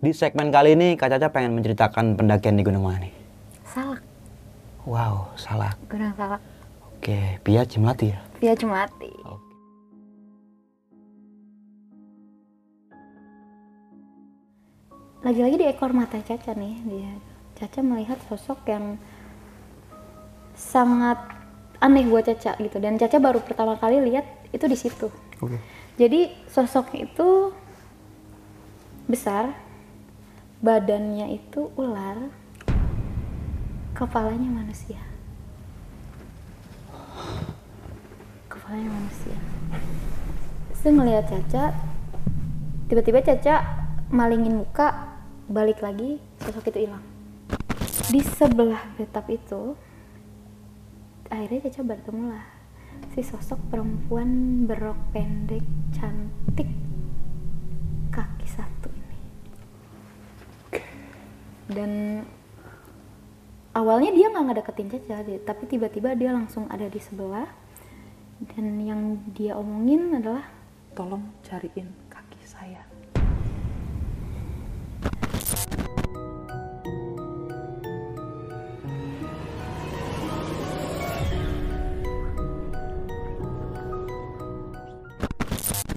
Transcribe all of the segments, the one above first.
Di segmen kali ini Kak Caca pengen menceritakan pendakian di Gunung mana nih? Salak, Wow, salah. Gunung Salak. Oke, Pia Cimlati ya? Via Cemati. Oke. Lagi-lagi di ekor mata Caca nih, dia Caca melihat sosok yang sangat aneh buat Caca gitu dan Caca baru pertama kali lihat itu di situ. Oke. Jadi sosoknya itu besar, badannya itu ular, kepalanya manusia. Kepalanya manusia. Saya ngelihat Caca, tiba-tiba Caca malingin muka, balik lagi, sosok itu hilang. Di sebelah betap itu, akhirnya Caca bertemu lah si sosok perempuan berok pendek cantik kaki satu ini dan awalnya dia nggak ngedeketin Caca tapi tiba-tiba dia langsung ada di sebelah dan yang dia omongin adalah tolong cariin kaki saya.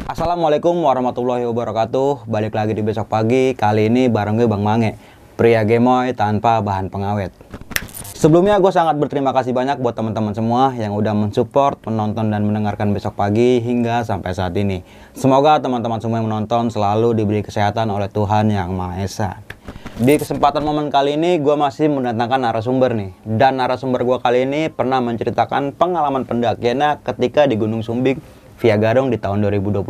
Assalamualaikum warahmatullahi wabarakatuh. Balik lagi di besok pagi. Kali ini bareng gue Bang Mange, pria gemoy tanpa bahan pengawet. Sebelumnya gue sangat berterima kasih banyak buat teman-teman semua yang udah mensupport, menonton dan mendengarkan besok pagi hingga sampai saat ini. Semoga teman-teman semua yang menonton selalu diberi kesehatan oleh Tuhan Yang Maha Esa. Di kesempatan momen kali ini gue masih mendatangkan narasumber nih. Dan narasumber gue kali ini pernah menceritakan pengalaman pendakiannya ketika di Gunung Sumbing via Garung di tahun 2021.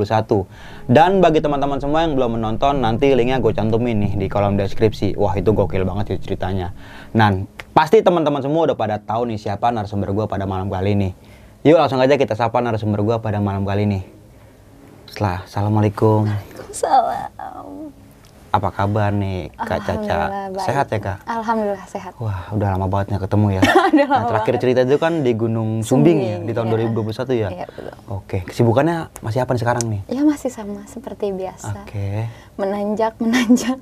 Dan bagi teman-teman semua yang belum menonton, nanti linknya gue cantumin nih di kolom deskripsi. Wah itu gokil banget sih ceritanya. Nah, pasti teman-teman semua udah pada tahu nih siapa narasumber gue pada malam kali ini. Yuk langsung aja kita sapa narasumber gue pada malam kali ini. Setelah, Assalamualaikum. salam Apa kabar nih Kak Caca? Sehat ya Kak? Alhamdulillah sehat Wah, udah lama banget nggak ketemu ya. Udah nah, lama terakhir cerita itu kan di Gunung Sumbing, ya, di tahun iya. 2021 ya. Iya, betul. Oke, kesibukannya masih apa nih sekarang nih? ya masih sama seperti biasa Oke. menanjak menanjak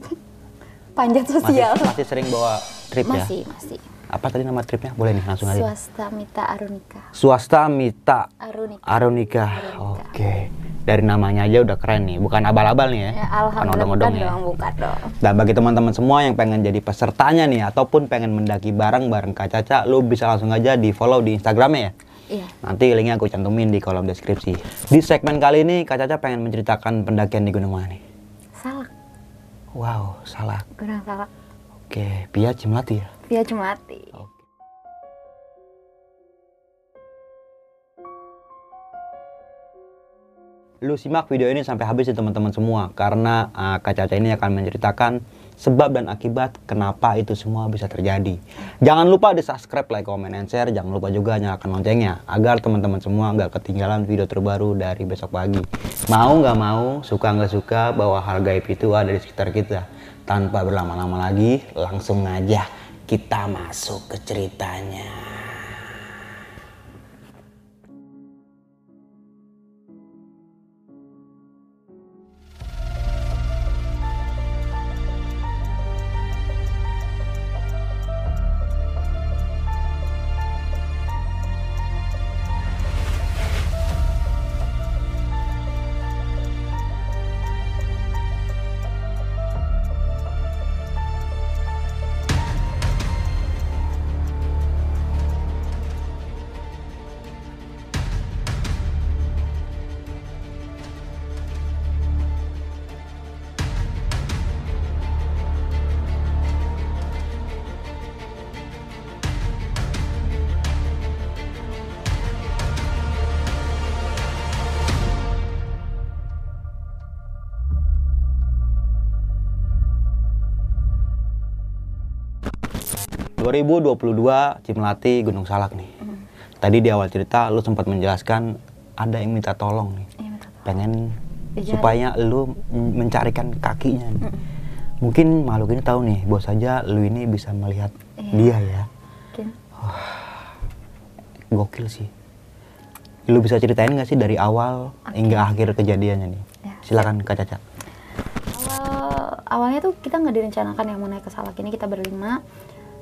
panjat Masih, sosial masih sering bawa trip ya? masih masih Apa tadi nama tripnya? Boleh nih langsung aja. swasta mita arunika Swasta Mita arunika Arunika. Arunika. Oke. Dari namanya aja udah keren nih, bukan abal-abal nih ya. ya, alhamdulillah ya. bukan dong Dan bagi teman-teman semua yang pengen jadi pesertanya nih ataupun pengen mendaki bareng bareng Kak Caca, lu bisa langsung aja di follow di Instagramnya ya. iya Nanti linknya aku cantumin di kolom deskripsi. Di segmen kali ini Kak Caca pengen menceritakan pendakian di Gunung mana nih? salak Wow, salah. gunung salak Oke, Pia Cimlati ya. via cemati Oke. Lu simak video ini sampai habis ya teman-teman semua karena uh, Kak Caca ini akan menceritakan sebab dan akibat kenapa itu semua bisa terjadi. Jangan lupa di subscribe, like, comment, and share. Jangan lupa juga nyalakan loncengnya agar teman-teman semua nggak ketinggalan video terbaru dari besok pagi. Mau nggak mau, suka nggak suka bahwa hal gaib itu ada di sekitar kita. Tanpa berlama-lama lagi, langsung aja kita masuk ke ceritanya. 2022 Cimlati Gunung Salak nih. Tadi di awal cerita lu sempat menjelaskan ada yang minta tolong nih. Iya, minta tolong. Pengen Di jalan. supaya lu mencarikan kakinya. nih. Mungkin makhluk ini tahu nih, bos saja lu ini bisa melihat Iya. dia ya. Mungkin. Gokil sih. Lu bisa ceritain nggak sih dari awal hingga akhir kejadiannya nih? Ya. Silakan Kak Caca. awal awalnya tuh kita nggak direncanakan yang mau naik ke Salak ini kita berlima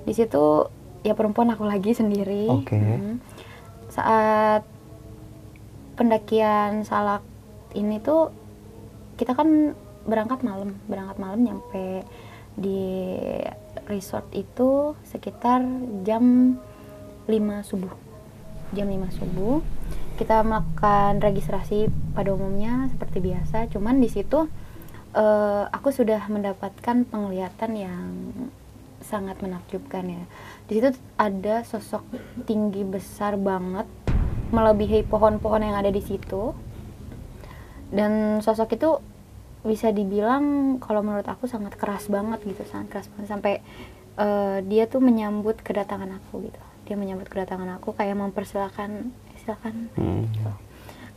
di situ ya perempuan aku lagi sendiri. Oke. Hmm. saat pendakian Salak ini tuh kita kan berangkat malam. Berangkat malam nyampe di resort itu sekitar jam 5 subuh. Jam 5 subuh. Kita melakukan registrasi pada umumnya seperti biasa. Cuman di situ eh, aku sudah mendapatkan penglihatan yang sangat menakjubkan ya. Di situ ada sosok tinggi besar banget melebihi pohon-pohon yang ada di situ. Dan sosok itu bisa dibilang kalau menurut aku sangat keras banget gitu sangat keras banget. Sampai eh, dia tuh menyambut kedatangan aku gitu. Dia menyambut kedatangan aku kayak mempersilahkan silakan. Hmm. gitu.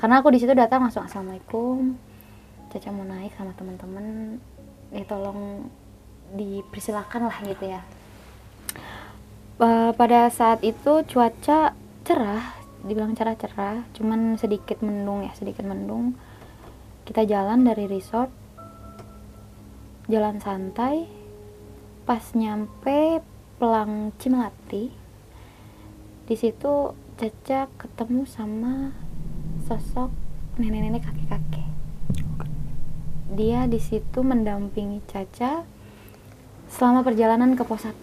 karena aku di situ datang langsung assalamualaikum Caca mau naik sama teman-teman. Ya tolong dipersilakan lah gitu ya? Eh, pada saat itu cuaca cerah dibilang cerah-cerah cuman sedikit mendung ya sedikit mendung. Kita jalan dari resort jalan santai. Pas nyampe Pelang Cimelati di situ Caca ketemu sama sosok nenek-nenek kakek-kakek. Dia di situ mendampingi Caca selama perjalanan ke pos 1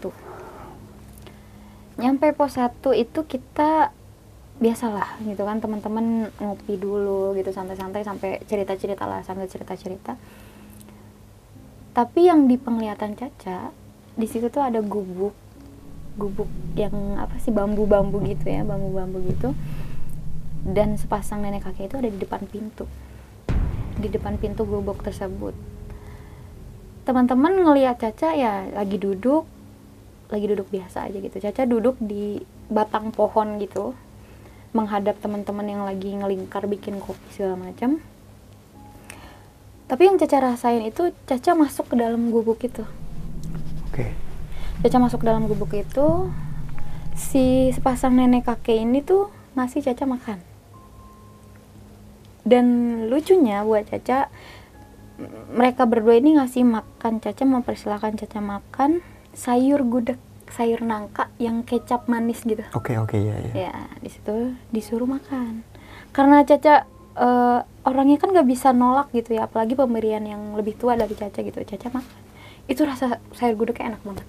nyampe pos 1 itu kita biasalah gitu kan teman-teman ngopi dulu gitu santai-santai sampai cerita-cerita lah sambil cerita-cerita. Tapi yang di penglihatan Caca di situ tuh ada gubuk gubuk yang apa sih bambu-bambu gitu ya bambu-bambu gitu. Dan sepasang nenek kakek itu ada di depan pintu. Di depan pintu gubuk tersebut teman-teman ngelihat Caca ya lagi duduk lagi duduk biasa aja gitu. Caca duduk di batang pohon gitu menghadap teman-teman yang lagi ngelingkar bikin kopi segala macam. Tapi yang Caca rasain itu Caca masuk ke dalam gubuk itu. Oke. Caca masuk ke dalam gubuk itu si sepasang nenek kakek ini tuh ngasih Caca makan. Dan lucunya buat Caca mereka berdua ini ngasih makan Caca mempersilahkan Caca makan sayur gudeg sayur nangka yang kecap manis gitu. Oke oke ya ya. ya di situ disuruh makan. Karena Caca eh, orangnya kan gak bisa nolak gitu ya apalagi pemberian yang lebih tua dari Caca gitu. Caca makan. Itu rasa sayur gudegnya enak banget.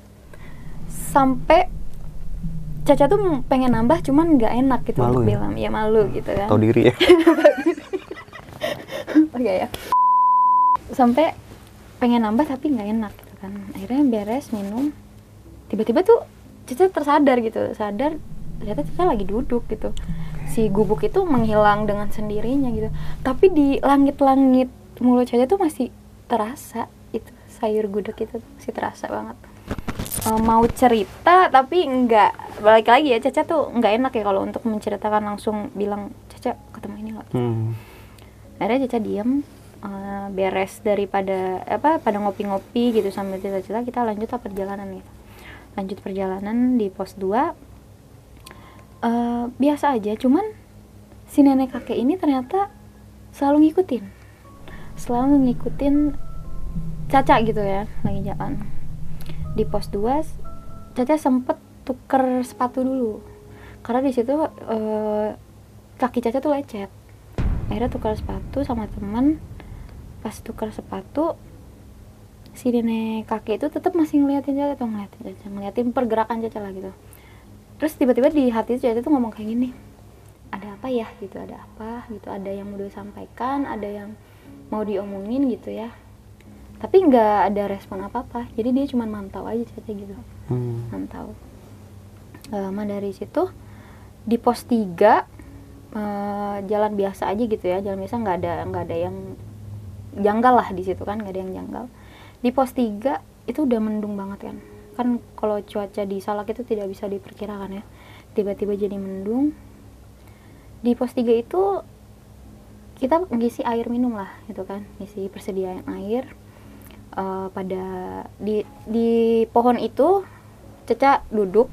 Sampai Caca tuh pengen nambah cuman nggak enak gitu Malu untuk ya? bilang. Ya malu gitu kan. Tahu diri ya. oh iya ya sampai pengen nambah tapi nggak enak gitu kan. Akhirnya beres minum. Tiba-tiba tuh Caca tersadar gitu. Sadar ternyata Caca lagi duduk gitu. Si gubuk itu menghilang dengan sendirinya gitu. Tapi di langit-langit mulut Caca tuh masih terasa itu sayur gudeg itu masih terasa banget. Eh, mau cerita tapi nggak balik lagi ya Caca tuh nggak enak ya kalau untuk menceritakan langsung bilang Caca ketemu ini loh Hmm. akhirnya Caca diem eh, beres daripada apa pada ngopi-ngopi gitu sambil cerita-cerita kita lanjut perjalanan gitu lanjut perjalanan di pos 2 Eh, biasa aja cuman si nenek kakek ini ternyata selalu ngikutin. Selalu ngikutin Caca gitu ya lagi jalan. Di pos 2 Caca sempet tuker sepatu dulu. Karena di situ eh, kaki Caca tuh lecet. Akhirnya tukar sepatu sama temen pas tukar sepatu si nenek kakek itu tetap masih ngeliatin Caca tuh ngeliatin Caca ngeliatin pergerakan Caca lah gitu. Terus tiba-tiba di hati Caca tuh ngomong kayak gini ada apa ya? gitu ada apa? gitu ada yang mau disampaikan ada yang mau diomongin gitu ya. Tapi nggak ada respon apa apa jadi dia cuma mantau aja Caca gitu. Hmm. mantau. Lama dari situ di pos 3 eh, jalan biasa aja gitu ya jalan biasa nggak ada nggak ada yang janggal lah di situ kan nggak ada yang janggal. Di pos 3 itu udah mendung banget kan. Kan kalau cuaca di Salak itu tidak bisa diperkirakan ya. Tiba-tiba jadi mendung. Di pos 3 itu kita ngisi air minum lah gitu kan. Ngisi persediaan air Eh, pada di di pohon itu Caca duduk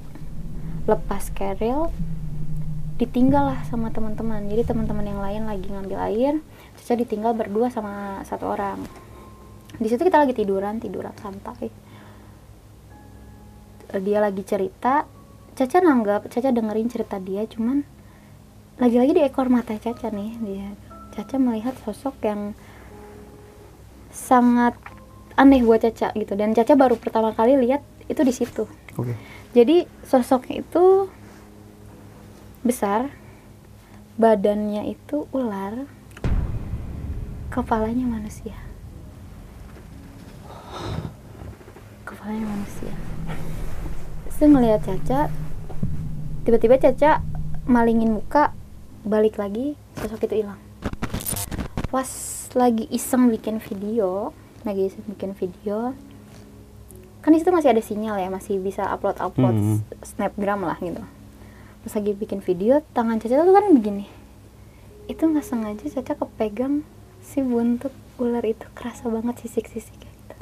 lepas keril ditinggal lah sama teman-teman. Jadi teman-teman yang lain lagi ngambil air Caca ditinggal berdua sama satu orang. Di situ kita lagi tiduran tiduran santai. Eh, dia lagi cerita Caca nanggap Caca dengerin cerita dia cuman lagi-lagi di ekor mata Caca nih dia. Caca melihat sosok yang sangat aneh buat Caca gitu dan Caca baru pertama kali lihat itu di situ. Oke. jadi sosoknya itu besar badannya itu ular kepalanya manusia. Kepalanya manusia. Saya ngelihat Caca tiba-tiba Caca malingin muka balik lagi sosok itu hilang. Pas lagi iseng bikin video lagi iseng bikin video kan di situ masih ada sinyal ya masih bisa upload upload Hmm. snapgram lah gitu. Pas lagi bikin video tangan Caca tuh kan begini. Itu nggak sengaja Caca kepegang si buntut ular itu kerasa banget sisik-sisik gitu.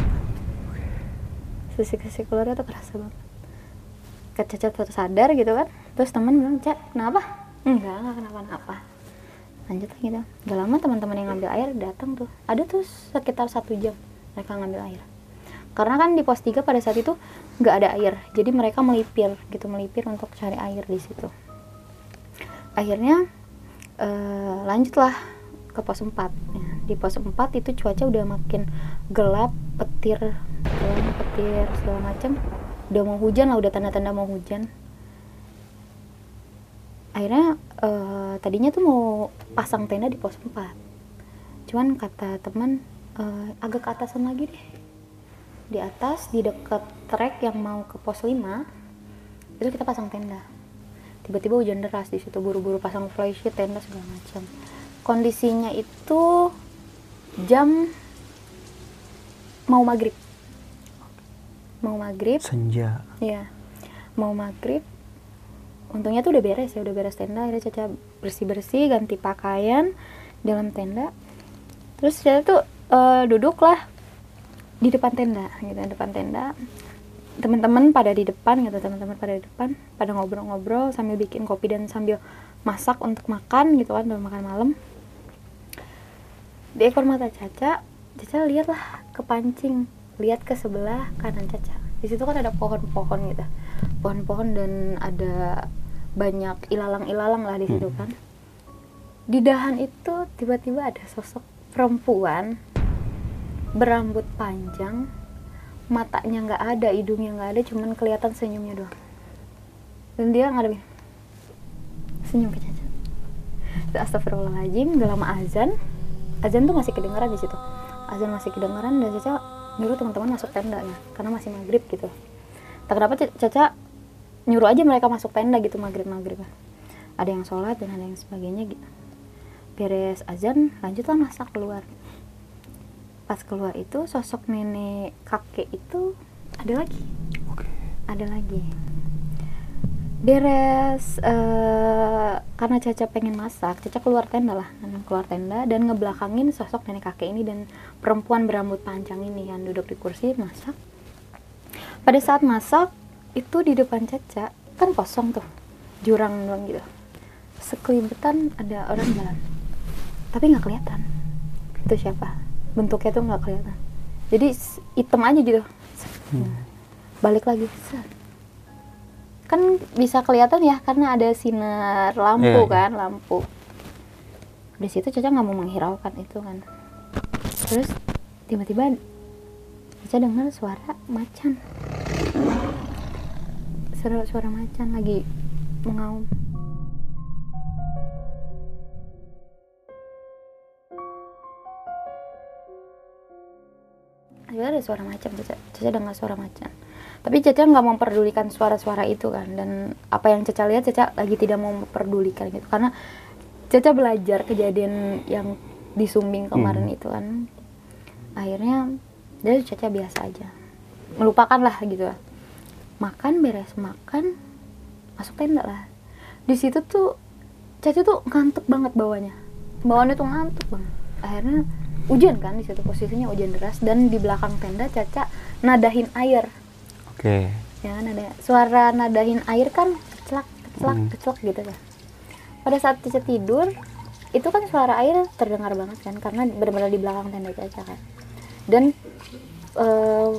Sisik-sisik ularnya tuh kerasa banget. Kak Caca tuh sadar gitu kan. Terus teman bilang Caca kenapa? Enggak enggak kenapa-napa. Lanjut lagi gitu gak lama teman-teman yang ngambil air datang tuh. Ada tuh sekitar satu jam mereka ngambil air. Karena kan di pos 3 pada saat itu nggak ada air. Jadi mereka melipir gitu melipir untuk cari air di situ. Akhirnya eh, lanjutlah ke pos 4 Ya, di pos 4 itu cuaca udah makin gelap petir gelap, petir segala macam udah mau hujan lah udah tanda-tanda mau hujan. Akhirnya eh, tadinya tuh mau pasang tenda di pos 4 cuman kata teman eh, agak ke atasan lagi deh. Di atas di dekat trek yang mau ke pos 5 itu kita pasang tenda. Tiba-tiba hujan deras di situ buru-buru pasang flysheet tenda segala macam kondisinya itu jam mau maghrib. Mau maghrib. Senja. ya mau maghrib. Untungnya tuh udah beres ya udah beres tenda akhirnya Caca bersih bersih ganti pakaian dalam tenda. Terus Caca tuh eh, duduk lah di depan tenda gitu depan tenda. Teman-teman pada di depan gitu teman-teman pada di depan pada ngobrol-ngobrol sambil bikin kopi dan sambil masak untuk makan gitu kan untuk makan malam di ekor mata Caca Caca lihatlah kepancing lihat ke sebelah kanan Caca. Di situ kan ada pohon-pohon gitu. Pohon-pohon dan ada banyak ilalang-ilalang lah di situ kan. Di dahan itu tiba-tiba ada sosok perempuan berambut panjang matanya nggak ada hidungnya nggak ada cuman kelihatan senyumnya doang. Dan dia ngadepin senyum ke Caca. Astagfirullahaladzim, gak lama azan azan tuh masih kedengeran di situ. Azan masih kedengeran dan Caca nyuruh teman-teman masuk tenda ya karena masih maghrib gitu. Tak kenapa Ca- Caca nyuruh aja mereka masuk tenda gitu maghrib maghrib ada yang sholat dan ada yang sebagainya gitu beres azan lanjutlah masak keluar. Pas keluar itu sosok nenek kakek itu ada lagi. Oke. ada lagi beres eh, karena Caca pengen masak Caca keluar tenda lah keluar tenda dan ngebelakangin sosok nenek kakek ini dan perempuan berambut panjang ini yang duduk di kursi masak. Pada saat masak itu di depan Caca kan kosong tuh jurang doang gitu. Sekelibetan ada orang jalan tapi nggak kelihatan. Itu siapa? Bentuknya tuh nggak kelihatan. Jadi hitam aja gitu. Balik lagi set. Kan bisa kelihatan ya karena ada sinar lampu Iya, iya. kan lampu. Di situ Caca nggak mau menghiraukan itu kan. Terus tiba-tiba Caca dengar suara macan. Suara suara macan lagi mengaum. Akhirnya ada suara macan, Caca, Caca dengar suara macan. Tapi Caca nggak memperdulikan suara-suara itu kan. Dan apa yang Caca lihat, Caca lagi tidak mau memperdulikan gitu. Karena Caca belajar kejadian yang di Sumbing kemarin itu kan. Akhirnya, dari Caca biasa aja. Melupakan lah gitu lah. makan beres makan masuk tenda lah di situ tuh Caca tuh ngantuk banget bawahnya bawahnya tuh ngantuk banget akhirnya hujan kan di situ posisinya hujan deras dan di belakang tenda Caca nadahin air Oke. ya kan ada suara nadahin air kan kecelak kecelak Hmm. kecelak gitu kan. Pada saat Caca tidur itu kan suara air terdengar banget kan karena benar-benar di belakang tenda Caca kan. Dan eh,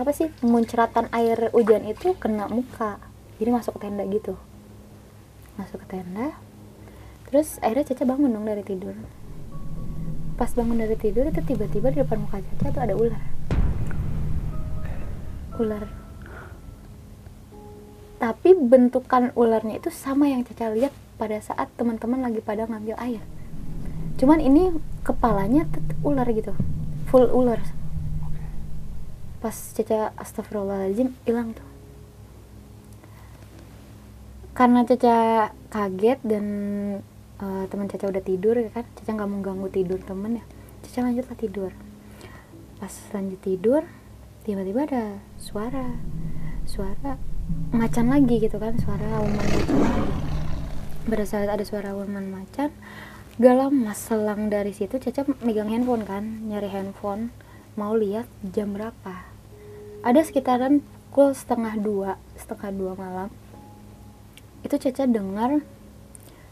apa sih muncratan air hujan itu kena muka. Jadi masuk ke tenda gitu. Masuk ke tenda terus akhirnya Caca bangun dong dari tidur. Pas bangun dari tidur itu tiba-tiba di depan muka Caca tuh ada ular. Ular tapi bentukan ularnya itu sama yang Caca lihat pada saat teman-teman lagi pada ngambil air. Cuman ini kepalanya tetap ular gitu. Full ular. Pas Caca astagfirullahaladzim hilang tuh. Karena Caca kaget dan eh, teman Caca udah tidur ya kan? Caca nggak mau ganggu tidur temen ya. Caca lanjutlah tidur. Pas lanjut tidur tiba-tiba ada suara. Suara macan lagi gitu kan suara auman macan lagi. Pada saat ada suara auman macan gak lama selang dari situ Caca megang handphone kan nyari handphone mau lihat jam berapa. Ada sekitaran pukul setengah dua setengah dua malam itu Caca dengar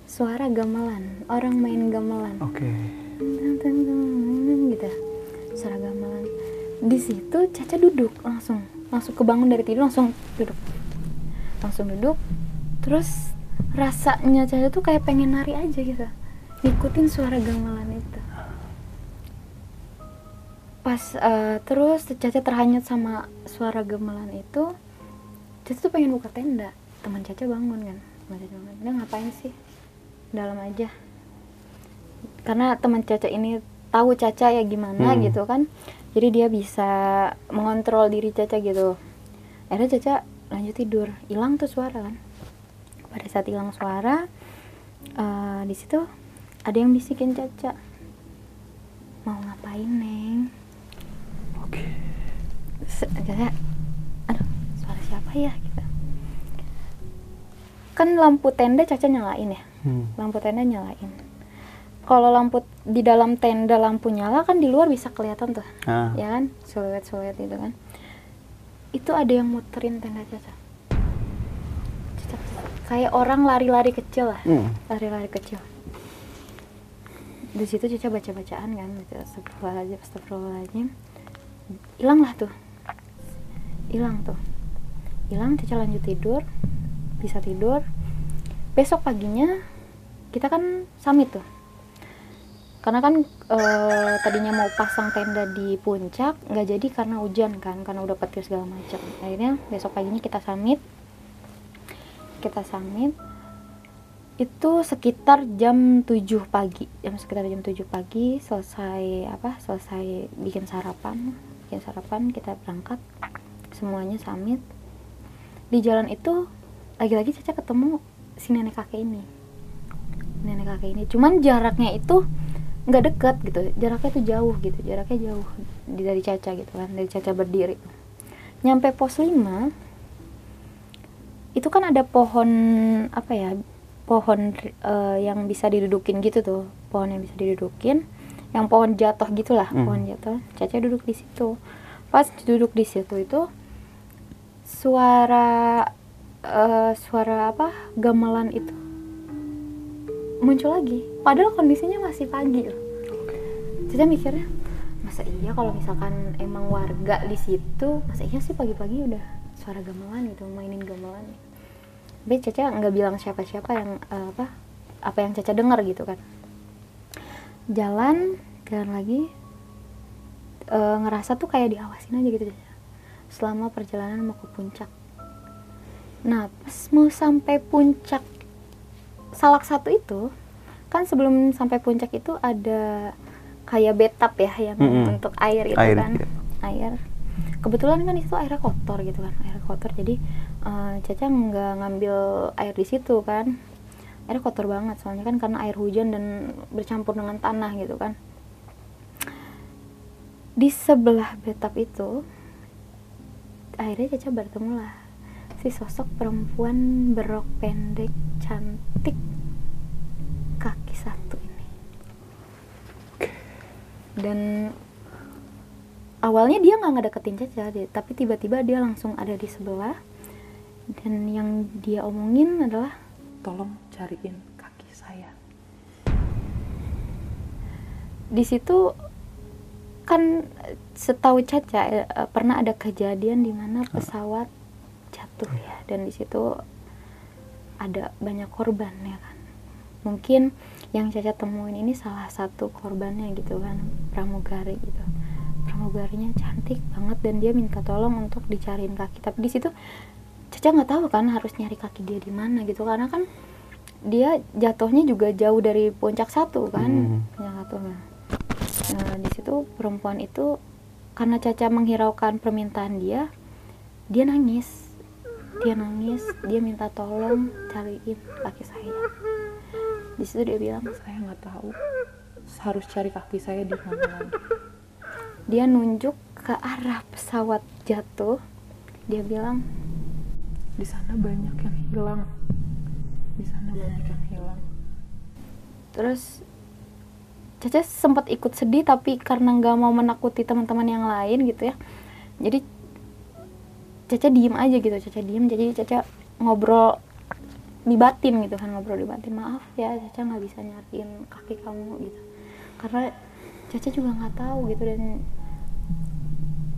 suara gamelan orang main gamelan. Oke. Teng, gitu suara gamelan. Di situ Caca duduk langsung langsung kebangun dari tidur langsung duduk langsung duduk. Terus rasanya Caca tuh kayak pengen nari aja gitu. Ngikutin suara gamelan itu. Pas eh, terus Caca terhanyut sama suara gamelan itu Caca tuh pengen buka tenda. Teman Caca bangun kan. Teman Caca bangun. Dia ngapain sih? Dalam aja. Karena teman Caca ini tahu Caca ya gimana Hmm. gitu kan. Jadi dia bisa mengontrol diri Caca gitu. Akhirnya Caca lanjut tidur. Hilang tuh suara kan? Pada saat hilang suara eh, di situ ada yang bisikin Caca. Mau ngapain neng? Oke. Caca aduh suara siapa ya? Gitu. Kan lampu tenda Caca nyalain ya? Hmm. lampu tenda nyalain. Kalau lampu di dalam tenda lampu nyala kan di luar bisa kelihatan tuh. Ah. ya kan? Siluet siluet itu kan itu ada yang muterin tenda Caca. Kayak orang lari-lari kecil lah. Hmm. lari-lari kecil. Di situ Caca baca bacaan kan gitu. Astagfirullahaladzim astagfirullahaladzim. Hilang lah tuh. Hilang tuh. Hilang Caca lanjut tidur. Bisa tidur. Besok paginya kita kan summit tuh karena kan eh, tadinya mau pasang tenda di puncak nggak jadi karena hujan kan karena udah petir segala macam. Akhirnya besok paginya kita summit. Kita summit. Itu sekitar jam 7 pagi. Jam sekitar jam 7 pagi selesai apa selesai bikin sarapan. Bikin sarapan kita berangkat. Semuanya summit. Di jalan itu lagi-lagi Caca ketemu si nenek kakek ini. Nenek kakek ini. Cuman jaraknya itu nggak deket gitu. Jaraknya tuh jauh gitu. Jaraknya jauh dari Caca gitu kan dari Caca berdiri. Nyampe pos 5 itu kan ada pohon apa ya pohon eh, yang bisa didudukin gitu tuh. Pohon yang bisa didudukin yang pohon jatuh gitulah Hmm. pohon jatuh. Caca duduk di situ. Pas duduk di situ itu suara eh, suara apa gamelan itu muncul lagi. Padahal kondisinya masih pagi loh. Caca mikirnya masa iya kalau misalkan emang warga di situ masa iya sih pagi-pagi udah suara gamelan gitu mainin gamelan? Tapi Caca nggak bilang siapa-siapa yang eh, apa apa yang Caca dengar gitu kan. Jalan jalan lagi eh, ngerasa tuh kayak diawasin aja gitu Caca. Selama perjalanan mau ke puncak. Nah pas mau sampai puncak salak satu itu kan sebelum sampai puncak itu ada kayak betap ya yang Mm-mm. untuk air itu Air, kan. iya. air. Kebetulan kan itu airnya kotor gitu kan air kotor. Jadi eh, Caca nggak ngambil air di situ kan. Airnya kotor banget soalnya kan karena air hujan dan bercampur dengan tanah gitu kan. Di sebelah betap itu akhirnya Caca bertemu lah si sosok perempuan berok pendek cantik kaki satu ini. Dan awalnya dia nggak ngedeketin Caca tapi tiba-tiba dia langsung ada di sebelah. Dan yang dia omongin adalah Tolong cariin kaki saya. di situ kan setahu Caca eh, eh, pernah ada kejadian di mana pesawat jatuh ya. Dan di situ ada banyak korban ya kan. Mungkin yang Caca temuin ini salah satu korbannya gitu kan pramugari gitu. Pramugarinya cantik banget dan dia minta tolong untuk dicariin kaki. Tapi di situ Caca nggak tahu kan harus nyari kaki dia di mana gitu. Karena kan dia jatuhnya juga jauh dari puncak satu kan Hmm. puncak satu nah Nah, di situ perempuan itu karena Caca menghiraukan permintaan dia, dia nangis. Dia nangis, dia minta tolong cariin kaki saya. Di situ dia bilang, Saya nggak tahu harus cari kaki saya di mana lagi. dia nunjuk ke arah pesawat jatuh. Dia bilang, Di sana banyak yang hilang. Di sana banyak yang hilang. terus Caca sempat ikut sedih tapi karena nggak mau menakuti teman-teman yang lain gitu ya. Jadi Caca diem aja gitu, Caca diem. Jadi Caca ngobrol di batin gitu kan ngobrol di batin. Maaf ya Caca nggak bisa nyariin kaki kamu gitu. Karena Caca juga nggak tahu gitu dan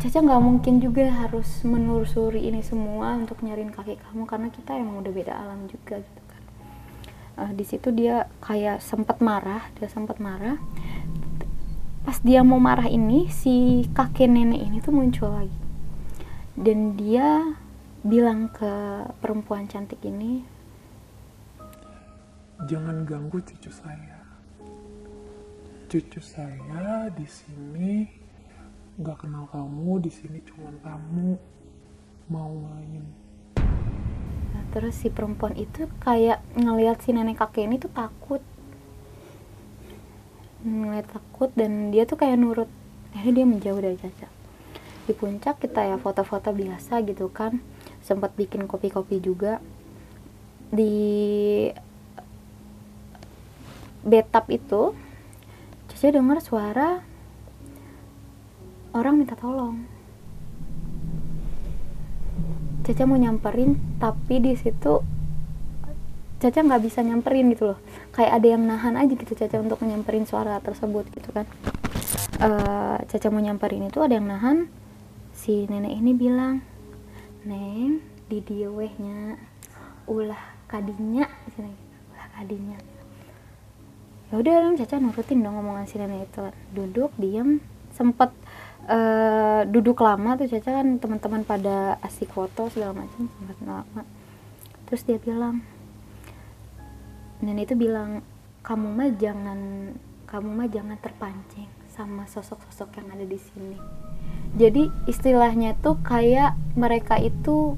Caca nggak mungkin juga harus menelusuri ini semua untuk nyariin kaki kamu karena kita emang udah beda alam juga gitu kan. Eh, di situ dia kayak sempat marah dia sempat marah. Pas dia mau marah ini si kakek nenek ini tuh muncul lagi dan dia bilang ke perempuan cantik ini jangan ganggu cucu saya. Cucu saya di sini nggak kenal kamu, di sini cuma kamu mau main. Nah, terus si perempuan itu kayak ngelihat si nenek kakek ini tuh takut ngeliat takut dan dia tuh kayak nurut akhirnya dia menjauh dari Caca di puncak kita ya foto-foto biasa gitu kan. Sempat bikin kopi-kopi juga. Di betap itu Caca dengar suara orang minta tolong. Caca mau nyamperin tapi di situ Caca nggak bisa nyamperin gitu loh. Kayak ada yang nahan aja gitu Caca untuk nyamperin suara tersebut gitu kan. Eh, Caca mau nyamperin itu ada yang nahan si nenek ini bilang neng di dia wehnya ulah kadinya. Ulah kadinya. Ya udah dong Caca nurutin dong omongan si nenek itu. Duduk diem sempet eh, duduk lama tuh Caca kan teman-teman pada asik foto segala macam sempat lama. Terus dia bilang nenek itu bilang kamu mah jangan kamu mah jangan terpancing sama sosok-sosok yang ada di sini. Jadi istilahnya tuh kayak mereka itu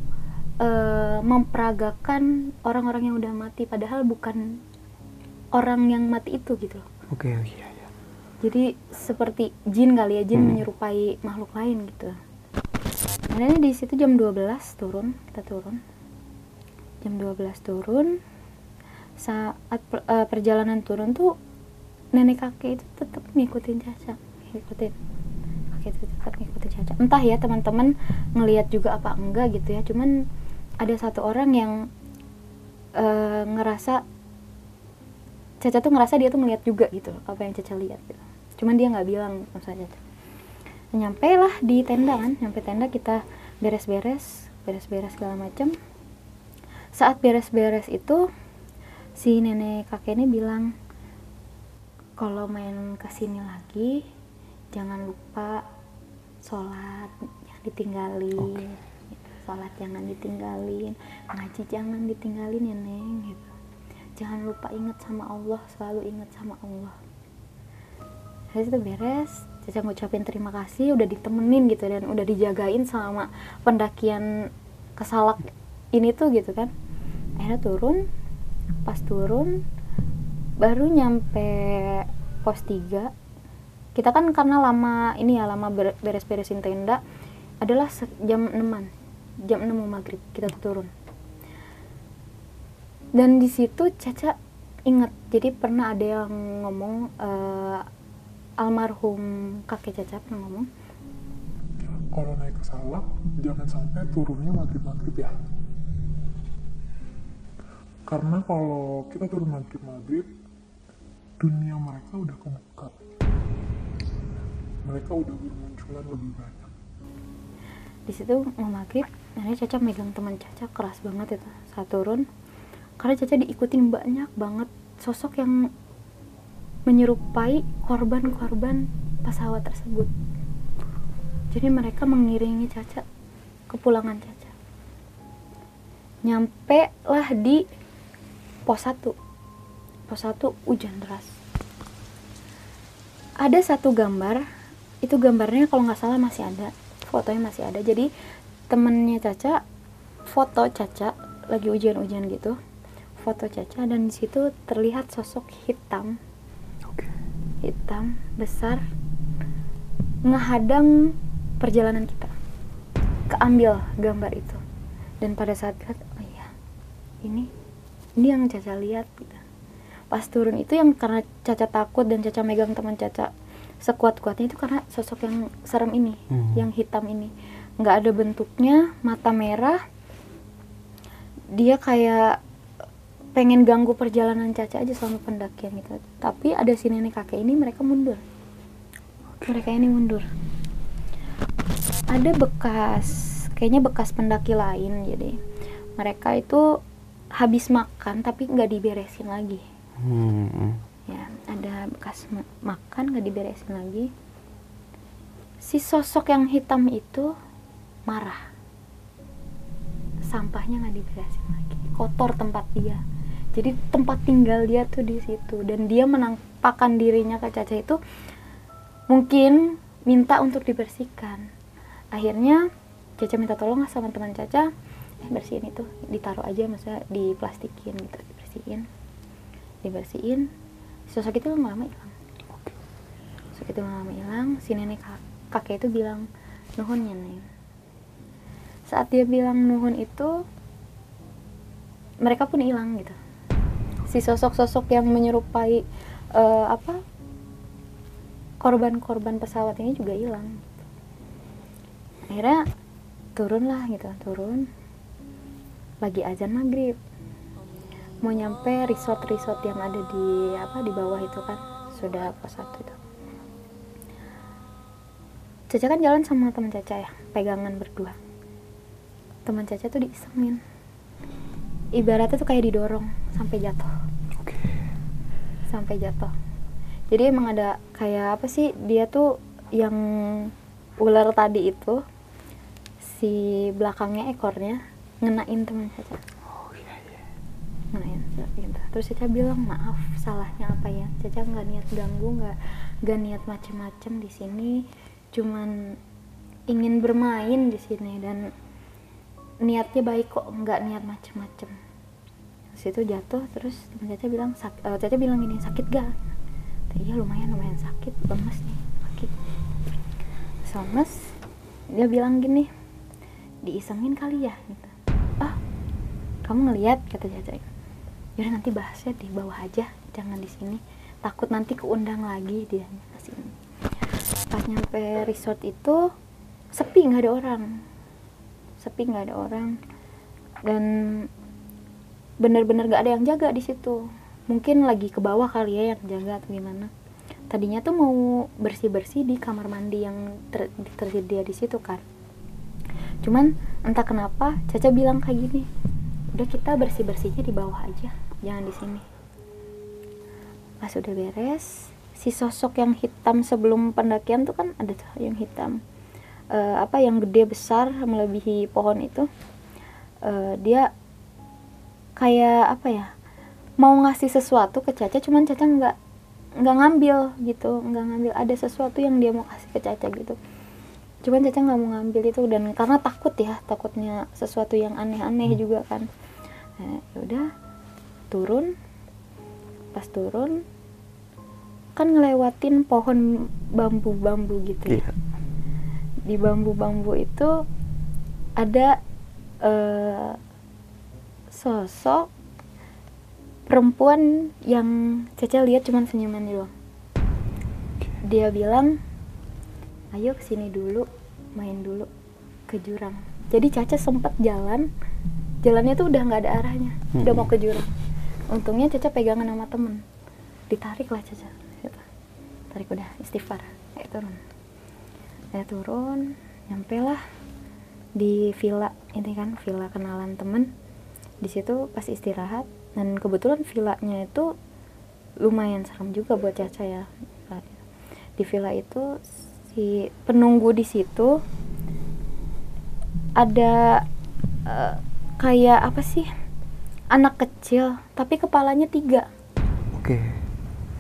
eh, memperagakan orang-orang yang udah mati padahal bukan orang yang mati itu gitu. Loh Oke, oh iya, iya. jadi seperti jin kali ya jin menyerupai makhluk lain gitu. Nah, di situ jam 12 turun kita turun. Jam 12 turun saat per- eh, perjalanan turun tuh nenek kakek itu tetap ngikutin Caca ngikutin kakek itu tetap ngikutin Caca entah ya teman-teman ngelihat juga apa enggak gitu ya cuman ada satu orang yang eh, ngerasa Caca tuh ngerasa dia tuh ngeliat juga gitu apa yang Caca lihat gitu. Cuman dia nggak bilang sama Caca. Nyampe lah di tenda kan, nyampe tenda kita beres-beres, beres-beres segala macem. Saat beres-beres itu si nenek kakek ini bilang kalau main ke sini lagi jangan lupa sholat jangan ditinggalin. Gitu. sholat jangan ditinggalin. Ngaji jangan ditinggalin ya neng gitu. Jangan lupa ingat sama Allah selalu ingat sama Allah. Dari situ beres Caca ngucapin terima kasih udah ditemenin gitu dan udah dijagain selama pendakian ke Salak ini tuh gitu kan. Akhirnya turun pas turun baru nyampe pos 3 kita kan karena lama ini ya lama ber- beres-beresin tenda adalah jam 6 jam 6 mau maghrib kita turun. Dan di situ Caca inget jadi pernah ada yang ngomong eh, almarhum kakek Caca pernah ngomong kalau naik ke sawah jangan sampai turunnya maghrib maghrib ya. Karena kalau kita turun maghrib maghrib dunia mereka udah kebuka. Mereka udah bermunculan lebih banyak. Di situ mau maghrib akhirnya Caca megang teman Caca keras banget itu. Saat turun karena Caca diikutin banyak banget sosok yang menyerupai korban-korban pesawat tersebut. Jadi mereka mengiringi Caca ke pulangan Caca. Nyampe lah di pos 1 pos 1 hujan deras. Ada satu gambar itu gambarnya kalau nggak salah masih ada fotonya masih ada. Jadi temennya Caca foto Caca lagi ujian-ujian gitu foto Caca dan di situ terlihat sosok hitam. Hitam besar ngehadang perjalanan kita. Keambil gambar itu. Dan pada saat lihat oh iya ini ini yang Caca lihat gitu pas turun itu yang karena Caca takut dan Caca megang teman Caca. Sekuat-kuatnya itu karena sosok yang serem ini Hmm. yang hitam ini. Nggak ada bentuknya mata merah. Dia kayak pengen ganggu perjalanan Caca aja selama pendakian gitu tapi ada si nenek kakek ini mereka mundur. Mereka ini mundur. Ada bekas kayaknya bekas pendaki lain jadi. Mereka itu habis makan tapi nggak diberesin lagi Hmm. ya ada bekas ma- makan nggak diberesin lagi. Si sosok yang hitam itu marah. Sampahnya nggak diberesin lagi. Kotor tempat dia. Jadi tempat tinggal dia tuh di situ. Dan dia menampakkan dirinya ke Caca itu mungkin minta untuk dibersihkan. Akhirnya Caca minta tolong sama teman Caca eh bersihin itu. Ditaruh aja maksudnya diplastikin gitu dibersihin dibersihin. Sosok itu lama-lama hilang. Sosok itu lama-lama hilang. Si nenek kak- kakek itu bilang nuhun ya neng. Saat dia bilang nuhun itu mereka pun hilang gitu. Si sosok-sosok yang menyerupai eh, apa korban-korban pesawat ini juga hilang. Akhirnya turun lah gitu turun. Lagi azan maghrib mau nyampe resort-resort yang ada di apa di bawah itu kan? Sudah pos satu itu. Caca kan jalan sama teman Caca ya pegangan berdua. Teman Caca tuh diisengin. Ibaratnya tuh kayak didorong sampai jatuh. Sampai jatuh. Jadi emang ada kayak apa sih dia tuh yang ular tadi itu si belakangnya ekornya ngenain teman Caca. Terus Caca bilang maaf salahnya apa ya? Caca nggak niat ganggu nggak nggak niat macem-macem di sini. Cuman ingin bermain di sini dan niatnya baik kok nggak niat macem-macem. Situ jatuh terus teman Caca bilang sak eh, Caca bilang gini sakit gak iya lumayan lumayan sakit lemes nih Terus lemes dia bilang gini diisengin kali ya? Gitu. Ah kamu ngeliat? Kata Caca yaudah nanti bahasnya di bawah aja jangan di sini. Takut nanti keundang lagi dia. Ke sini pas nyampe resort itu sepi nggak ada orang. Sepi nggak ada orang. Dan bener-bener nggak ada yang jaga di situ. Mungkin lagi ke bawah kali ya yang jaga atau gimana. Tadinya tuh mau bersih bersih di kamar mandi yang ter- tersedia di situ kan cuman entah kenapa Caca bilang kayak gini udah kita bersih bersihnya di bawah aja jangan di sini. Pas udah beres si sosok yang hitam sebelum pendakian tuh kan ada tuh yang hitam. Eh, apa yang gede besar melebihi pohon itu. Eh, dia kayak apa ya mau ngasih sesuatu ke Caca cuman Caca nggak nggak ngambil gitu. Nggak ngambil. Ada sesuatu yang dia mau kasih ke Caca gitu. Cuman Caca nggak mau ngambil itu dan karena takut ya takutnya sesuatu yang aneh-aneh juga kan. Nah, yaudah turun pas turun kan ngelewatin pohon bambu-bambu gitu ya. Iya. di bambu-bambu itu ada eh, sosok perempuan yang Caca lihat cuman senyuman doang. Dia bilang ayo ke sini dulu main dulu ke jurang. Jadi Caca sempat jalan jalannya tuh udah nggak ada arahnya udah mau ke jurang untungnya Caca pegangan sama temen. Ditarik lah Caca gitu. tarik udah istighfar. Ayo turun. Saya turun nyampe lah di villa. Ini kan villa kenalan temen. Di situ pas istirahat dan kebetulan villanya itu lumayan serem juga buat Caca ya. Di villa itu si penunggu di situ ada eh, kayak apa sih anak kecil tapi kepalanya tiga. Oke.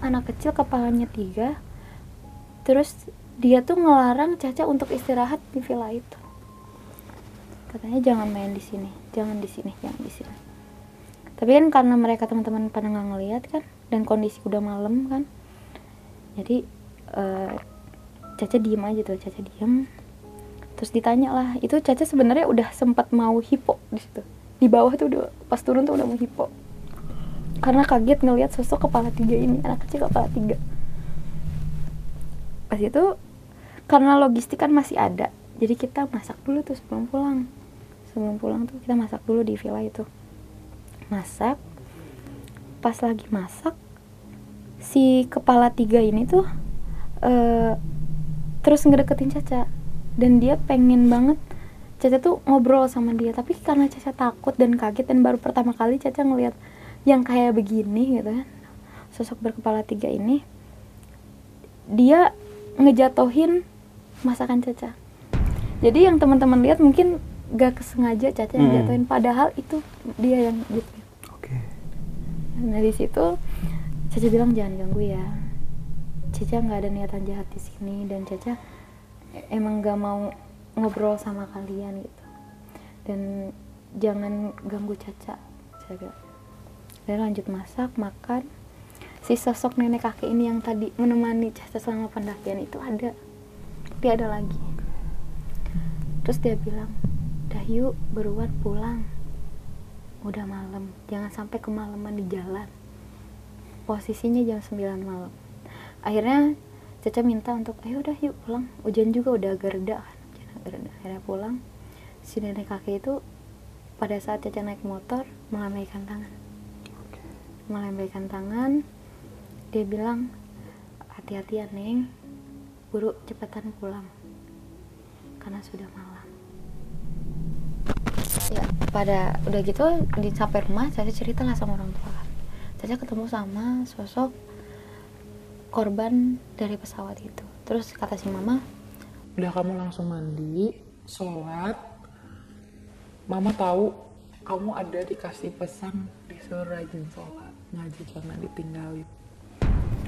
anak kecil kepalanya tiga terus dia tuh ngelarang Caca untuk istirahat di villa itu. Katanya jangan main di sini jangan di sini jangan di sini. Tapi kan karena mereka teman-teman pada nggak ngeliat kan dan kondisi udah malam kan jadi eh, Caca diem aja tuh Caca diem. Terus ditanya lah itu Caca sebenarnya udah sempat mau hipo di situ di bawah tuh udah pas turun tuh udah mau hipo. Karena kaget ngelihat sosok kepala tiga ini anak kecil kepala tiga. Pas itu karena logistik kan masih ada jadi kita masak dulu tuh sebelum pulang. Sebelum pulang tuh kita masak dulu di villa itu. Masak pas lagi masak si kepala tiga ini tuh eh, terus ngedeketin Caca. Dan dia pengen banget Caca tuh ngobrol sama dia tapi karena Caca takut dan kaget dan baru pertama kali Caca ngelihat yang kayak begini gitu kan sosok berkepala tiga ini dia ngejatohin masakan Caca jadi yang teman-teman lihat mungkin gak kesengaja Caca yang Hmm. jatuhin padahal itu dia yang gitu Oke. Nah di situ Caca bilang jangan ganggu ya. Caca nggak ada niatan jahat di sini dan Caca emang nggak mau ngobrol sama kalian gitu. Dan jangan ganggu Caca. Saya. Dan lanjut masak, makan. Si sosok nenek kakek ini yang tadi menemani Caca selama pendakian itu ada. Dia ada lagi. Terus dia bilang, dah yuk beruan pulang udah malam jangan sampai kemalaman di jalan posisinya jam 9 malam akhirnya Caca minta untuk ayo udah yuk pulang hujan juga udah agak reda kan akhirnya pulang. Si nenek kakek itu pada saat Caca naik motor melambaikan tangan. Melambaikan tangan dia bilang hati-hati ya neng. Buru cepetan pulang. Karena sudah malam. Ya pada udah gitu di sampai rumah Caca cerita lah sama orang tua. Caca ketemu sama sosok korban dari pesawat itu. Terus kata si mama Udah kamu langsung mandi, sholat. Mama tahu kamu ada dikasih pesan disuruh rajin sholat. Ngaji jangan ditinggalin.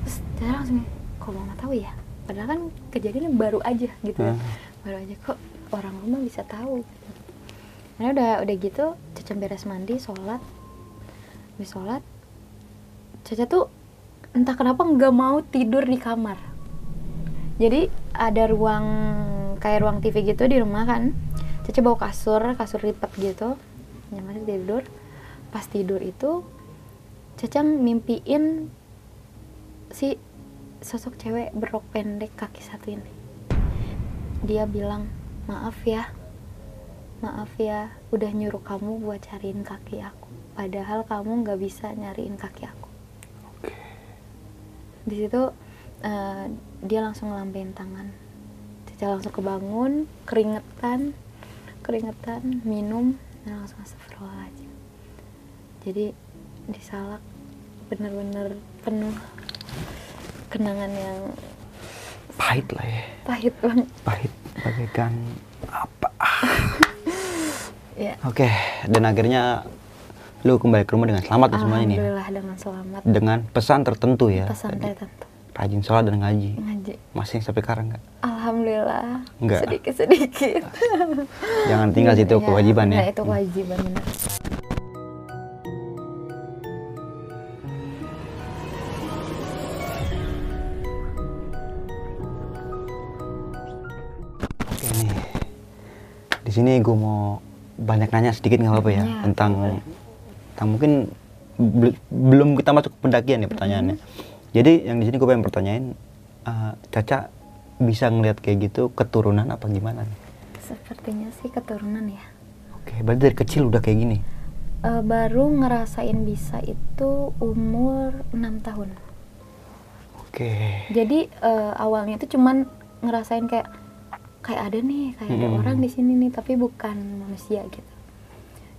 terus Caca langsung kok mama tahu ya padahal kan kejadiannya baru aja gitu ya Ah. baru aja kok orang rumah bisa tahu karena udah udah gitu Caca beres mandi sholat habis sholat Caca tuh entah kenapa nggak mau tidur di kamar jadi ada ruang kayak ruang TV gitu di rumah kan. Caca bawa kasur kasur lipat gitu. Nyaman tidur. Pas tidur itu Caca mimpiin si sosok cewek berok pendek kaki satu ini. Dia bilang maaf ya. Maaf ya udah nyuruh kamu buat cariin kaki aku. Padahal kamu nggak bisa nyariin kaki aku. Di situ eh, dia langsung ngelampein tangan Caca langsung kebangun keringetan keringetan minum dan langsung astagfirullahaladzim jadi disalak bener-bener penuh kenangan yang Pahit lah ya. pahit banget Pahit bagaikan apa? ya Oke, dan akhirnya lu kembali ke rumah dengan selamat ya semuanya nih. alhamdulillah dengan selamat Dengan pesan tertentu ya. pesan tadi. tertentu Rajin sholat dan ngaji. ngaji Masih sampai sekarang nggak? alhamdulillah Enggak. sedikit sedikit Jangan tinggal situ kewajiban ya. itu kewajiban benar Oke nih. Di sini gue mau banyak nanya sedikit nggak apa-apa ya Iya, tentang tentang mungkin bel- belum kita masuk ke pendakian ya pertanyaannya. Jadi yang di sini gue pengen pertanyain, eh, Caca bisa ngelihat kayak gitu keturunan apa gimana? sepertinya sih keturunan ya Oke, berarti dari kecil udah kayak gini. Eh, baru ngerasain bisa itu umur 6 tahun Oke. jadi eh, awalnya itu cuman ngerasain kayak kayak ada nih kayak ada Mm-mm. orang di sini nih tapi bukan manusia gitu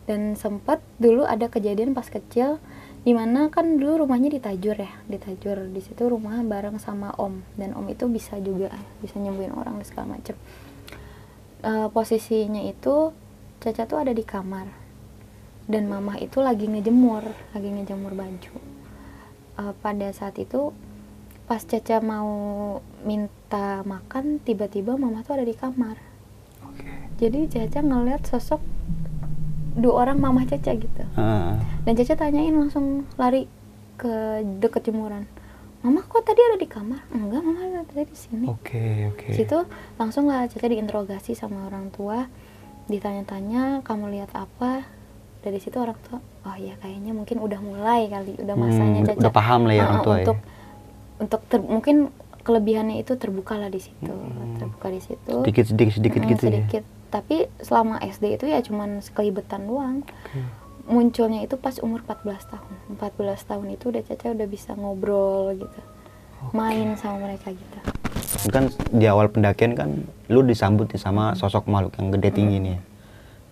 dan sempat dulu ada kejadian pas kecil di mana kan dulu rumahnya di Tajur ya di Tajur. Di situ rumah bareng sama om. Dan om itu bisa juga bisa nyembuhin orang dan segala macem. Eh, posisinya itu Caca tuh ada di kamar. Dan mama itu lagi ngejemur lagi ngejemur baju. Eh, pada saat itu pas Caca mau minta makan tiba-tiba mama tuh ada di kamar. Jadi Caca ngeliat sosok dua orang mama Caca gitu Heeh. dan Caca tanyain langsung lari ke deket jemuran mama kok tadi ada di kamar enggak mama ada tadi di sini Oke, oke. situ langsung lah Caca diinterogasi sama orang tua ditanya-tanya kamu lihat apa dari situ orang tua oh ya kayaknya mungkin udah mulai kali udah Hmm, masanya udah- Caca udah paham lah ya orang uh, tua ya. untuk untuk ter- mungkin kelebihannya itu terbuka lah di situ Hmm. terbuka di situ Sedikit sedikit sedikit Mm, gitu ya. sedikit tapi selama SD itu ya cuman sekelibetan doang munculnya itu pas umur 14 tahun 14 tahun itu udah Caca udah bisa ngobrol gitu main sama mereka gitu Kan di awal pendakian kan lu disambut nih sama sosok makhluk yang gede tinggi nih. ya.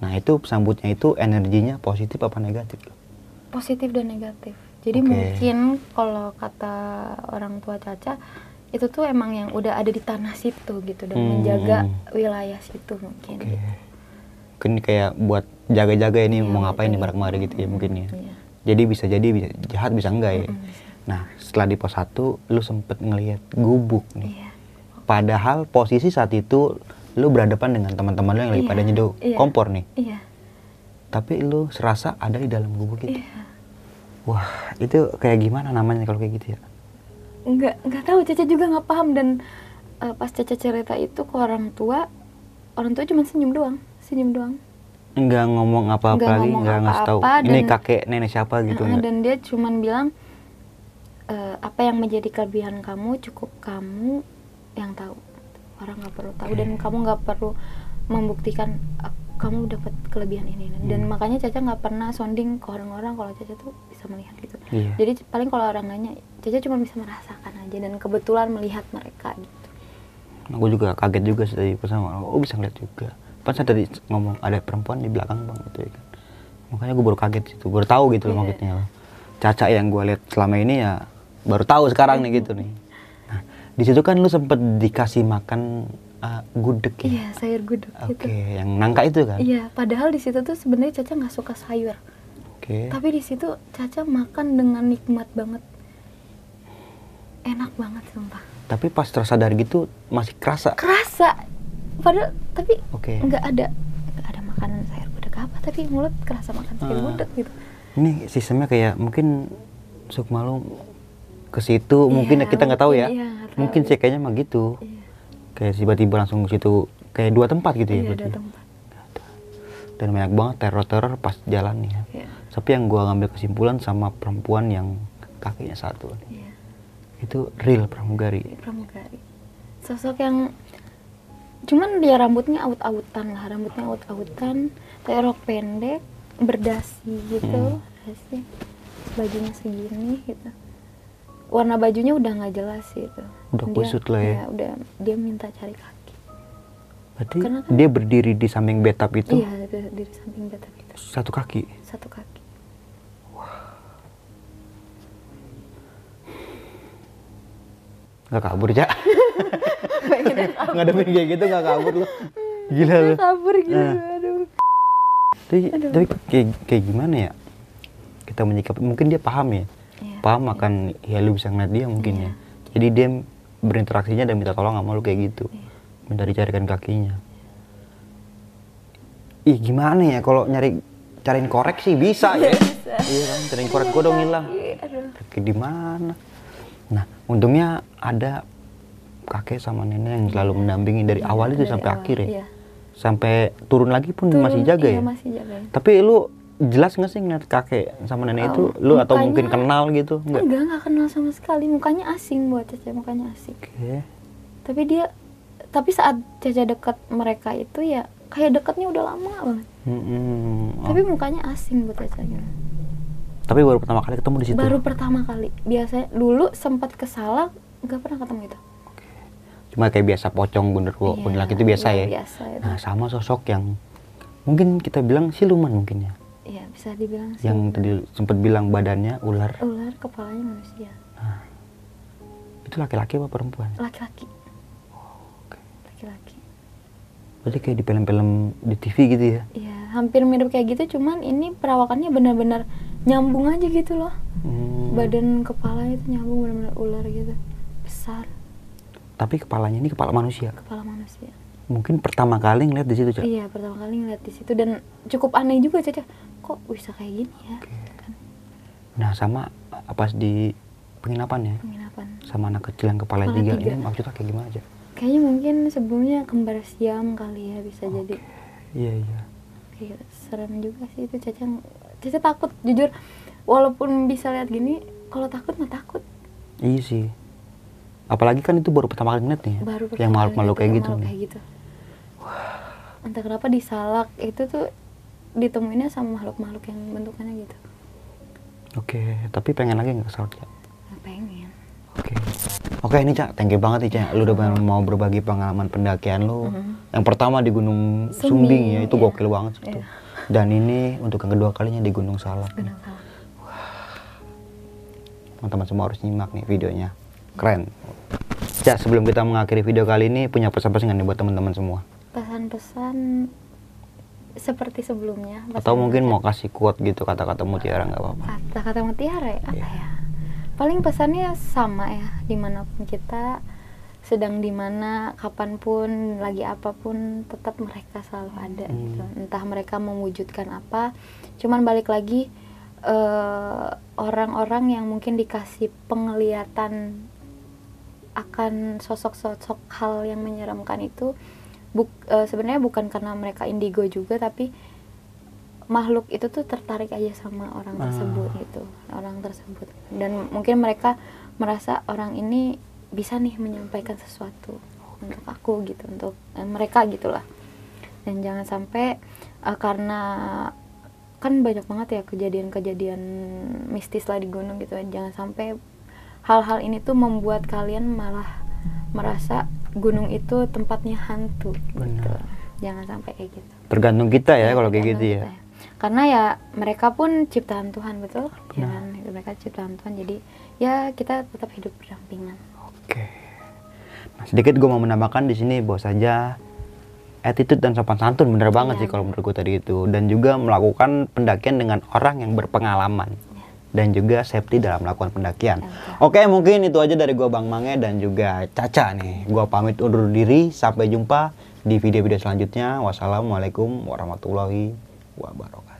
Nah, itu sambutnya itu energinya positif apa negatif? positif dan negatif jadi Oke. mungkin kalau kata orang tua Caca itu tuh emang yang udah ada di tanah situ gitu dan Hmm. menjaga wilayah situ mungkin Oke. Mungkin kayak buat jaga-jaga ini Iya, mau ngapain nih iya. bareng kemari gitu ya mungkin ya. Iya. Jadi bisa jadi bisa jahat bisa enggak ya. Mm-mm, bisa. Nah, setelah di pos 1 lu sempet ngelihat gubuk nih. iya Padahal posisi saat itu lu berhadapan dengan teman-teman lu yang lagi Iya, pada nyeduh iya. kompor nih. iya Tapi lu serasa ada di dalam gubuk itu. Wah, itu kayak gimana namanya kalau kayak gitu ya? Nggak nggak tahu. Caca juga nggak paham. Dan eh, pas Caca cerita itu ke orang tua orang tua cuma senyum doang. Senyum doang. Enggak ngomong apa-apa Nggak lagi, enggak ngasih tahu. Ini dan- kakek nenek siapa gitu enggak? dan dia cuman bilang "Eh, apa yang menjadi kelebihan kamu cukup kamu yang tahu. Orang nggak perlu tahu dan kamu nggak perlu membuktikan "Ah, kamu dapat kelebihan ini Hmm. dan makanya Caca nggak pernah sounding ke orang-orang kalau Caca tuh bisa melihat gitu Iya. jadi paling kalau orang nanya Caca cuma bisa merasakan aja dan kebetulan melihat mereka gitu Aku juga kaget juga sih tadi bersama. Oh bisa ngeliat juga. Pas saya tadi ngomong ada perempuan di belakang bang gitu ya kan. Makanya gue baru kaget gitu, baru tahu gitu loh Iya. maksudnya. Caca yang gue lihat selama ini ya baru tahu sekarang nih gitu nih. Nah di situ kan lu sempet dikasih makan uh, gudeg ya. iya sayur gudeg Oke, gitu yang nangka itu kan. iya padahal di situ tuh sebenarnya Caca nggak suka sayur Oke. tapi di situ Caca makan dengan nikmat banget enak banget sumpah Tapi pas tersadar gitu masih kerasa. kerasa padahal tapi Oke. nggak ada nggak ada makanan sayur gudeg apa tapi mulut kerasa makan sayur Ah. gudeg gitu Ini sistemnya kayak mungkin Sukma lu ke situ mungkin Iya, kita nggak tahu ya. mungkin, iya, tahu. Mungkin sih kayaknya mah gitu. iya Kayak tiba-tiba langsung ke situ kayak dua tempat gitu ya iya berarti. ada tempat Dan banyak banget teror-teror pas jalan nih ya. iya Tapi yang gua ngambil kesimpulan sama perempuan yang kakinya satu nih. iya Itu real pramugari. pramugari sosok yang cuman dia rambutnya aut-autan lah rambutnya aut-autan kayak rok pendek berdasi gitu Hmm. bajunya segini gitu warna bajunya udah nggak jelas gitu Udah kusut lah ya. udah dia minta cari kaki Berarti Karena kan- dia berdiri di samping betap itu iya di, di samping betap itu satu kaki. satu kaki Nggak kabur, Cak. Ngadepin kayak gitu nggak kabur lu. Gila lu. kabur gitu Nah. aduh Tapi, tapi kayak, kayak gimana ya? Kita menyikapi, mungkin dia paham ya. Iya, paham akan ya lu bisa ngeliat dia mungkin Iya. ya. Jadi dia berinteraksinya dan minta tolong sama lu kayak gitu. Iya. Minta dicarikan kakinya. Ih gimana ya kalau nyari cariin korek sih bisa ya. Iya kan, cariin korek gua dong hilang. Iya, Kaki di mana? Nah, untungnya ada kakek sama nenek yang selalu mendampingi dari awal itu Dari sampai awal, akhir ya. iya. sampai turun lagi pun Turun, masih jaga ya iya, masih jaga ya. tapi lu jelas nggak sih ngeliat kakek sama nenek itu? Oh, lu atau mungkin kenal gitu? Enggak enggak enggak kenal sama sekali. Mukanya asing buat Caca mukanya asing. Oke. tapi dia tapi saat Caca dekat mereka itu ya kayak dekatnya udah lama banget. Mm-mm. Oh, tapi mukanya asing buat Caca gitu. tapi baru pertama kali ketemu di situ? Baru pertama kali. Biasanya dulu sempat ke Salak nggak pernah ketemu itu cuma kayak biasa pocong genderuwo Iya, kuntilanak itu biasa iya, ya? biasa itu. nah sama sosok yang mungkin kita bilang siluman mungkin ya Iya bisa dibilang sih. yang tadi sempat bilang badannya ular. Ular kepalanya manusia. Itu laki-laki apa perempuan? Laki-laki. Laki-laki. Berarti kayak di film-film di TV gitu ya? Iya hampir mirip kayak gitu cuman ini perawakannya benar-benar nyambung aja gitu loh. Hmm. badan kepalanya itu nyambung benar-benar ular gitu. Besar. Tapi kepalanya ini kepala manusia? Kepala manusia. Mungkin pertama kali ngeliat di situ cak? Iya pertama kali ngeliat di situ. Dan cukup aneh juga caca kok bisa kayak gini ya gitu kan. Nah sama pas di penginapan ya? Penginapan. Sama anak kecil yang kepala Kepala tiga. tiga. ini maksudnya kayak gimana aja? Kayaknya mungkin sebelumnya kembar siam kali ya bisa jadi. Iya iya. Kayak serem juga sih itu Caca Caca takut jujur. Walaupun bisa lihat gini kalau takut mah takut. Iya sih. Apalagi kan itu baru pertama kali ngeliat nih ya, baru yang pertama makhluk makhluk kayak gitu kayak gitu. Entah kenapa di salak itu tuh ditemuinnya sama makhluk-makhluk yang bentukannya gitu oke tapi pengen lagi nggak Cak? Nggak pengen Oke. Oke ini Cak, thank you banget nih Cak. Lu udah mau berbagi pengalaman pendakian lu. Yang pertama di Gunung Sumbing, Sumbing, ya, itu iya. gokil banget sih itu. Iya. Dan ini untuk yang kedua kalinya di Gunung Salak. Gunung Salak Teman-teman semua harus nyimak nih videonya. Keren. Cak, sebelum kita mengakhiri video kali ini punya pesan-pesan nggak nih buat teman-teman semua? pesan-pesan seperti sebelumnya Atau mungkin mau kasih quote gitu kata-kata mutiara nggak apa-apa. kata-kata mutiara ya apa Iya. ya paling pesannya sama ya di mana pun kita sedang di mana kapan pun lagi apa pun tetap mereka selalu ada Hmm. gitu entah mereka mewujudkan apa cuman balik lagi eh, orang-orang yang mungkin dikasih penglihatan akan sosok-sosok hal yang menyeramkan itu buk, eh, sebenarnya bukan karena mereka indigo juga tapi makhluk itu tuh tertarik aja sama orang Ah. tersebut gitu orang tersebut. Dan mungkin mereka merasa orang ini bisa nih menyampaikan sesuatu untuk aku gitu untuk eh, mereka gitulah. Dan jangan sampai eh, karena kan banyak banget ya kejadian-kejadian mistis lah di gunung gitu. Jangan sampai hal-hal ini tuh membuat kalian malah merasa gunung itu tempatnya hantu gitu. Benar. jangan sampai kayak gitu. Tergantung kita ya Ya, kalau kayak gitu ya. kita karena ya mereka pun ciptaan Tuhan betul? Ya Benar. kan? Itu mereka ciptaan Tuhan jadi ya kita tetap hidup berdampingan. Oke. Nah, sedikit gue mau menambahkan di sini bahwa saja attitude dan sopan santun bener banget Iya, sih kalau menurut gue tadi itu. Dan juga melakukan pendakian dengan orang yang berpengalaman dan juga safety dalam melakukan pendakian. Oke, mungkin itu aja dari gua Bang Mange dan juga Caca nih. Gua pamit undur diri, sampai jumpa di video-video selanjutnya. Wassalamualaikum warahmatullahi wabarakatuh.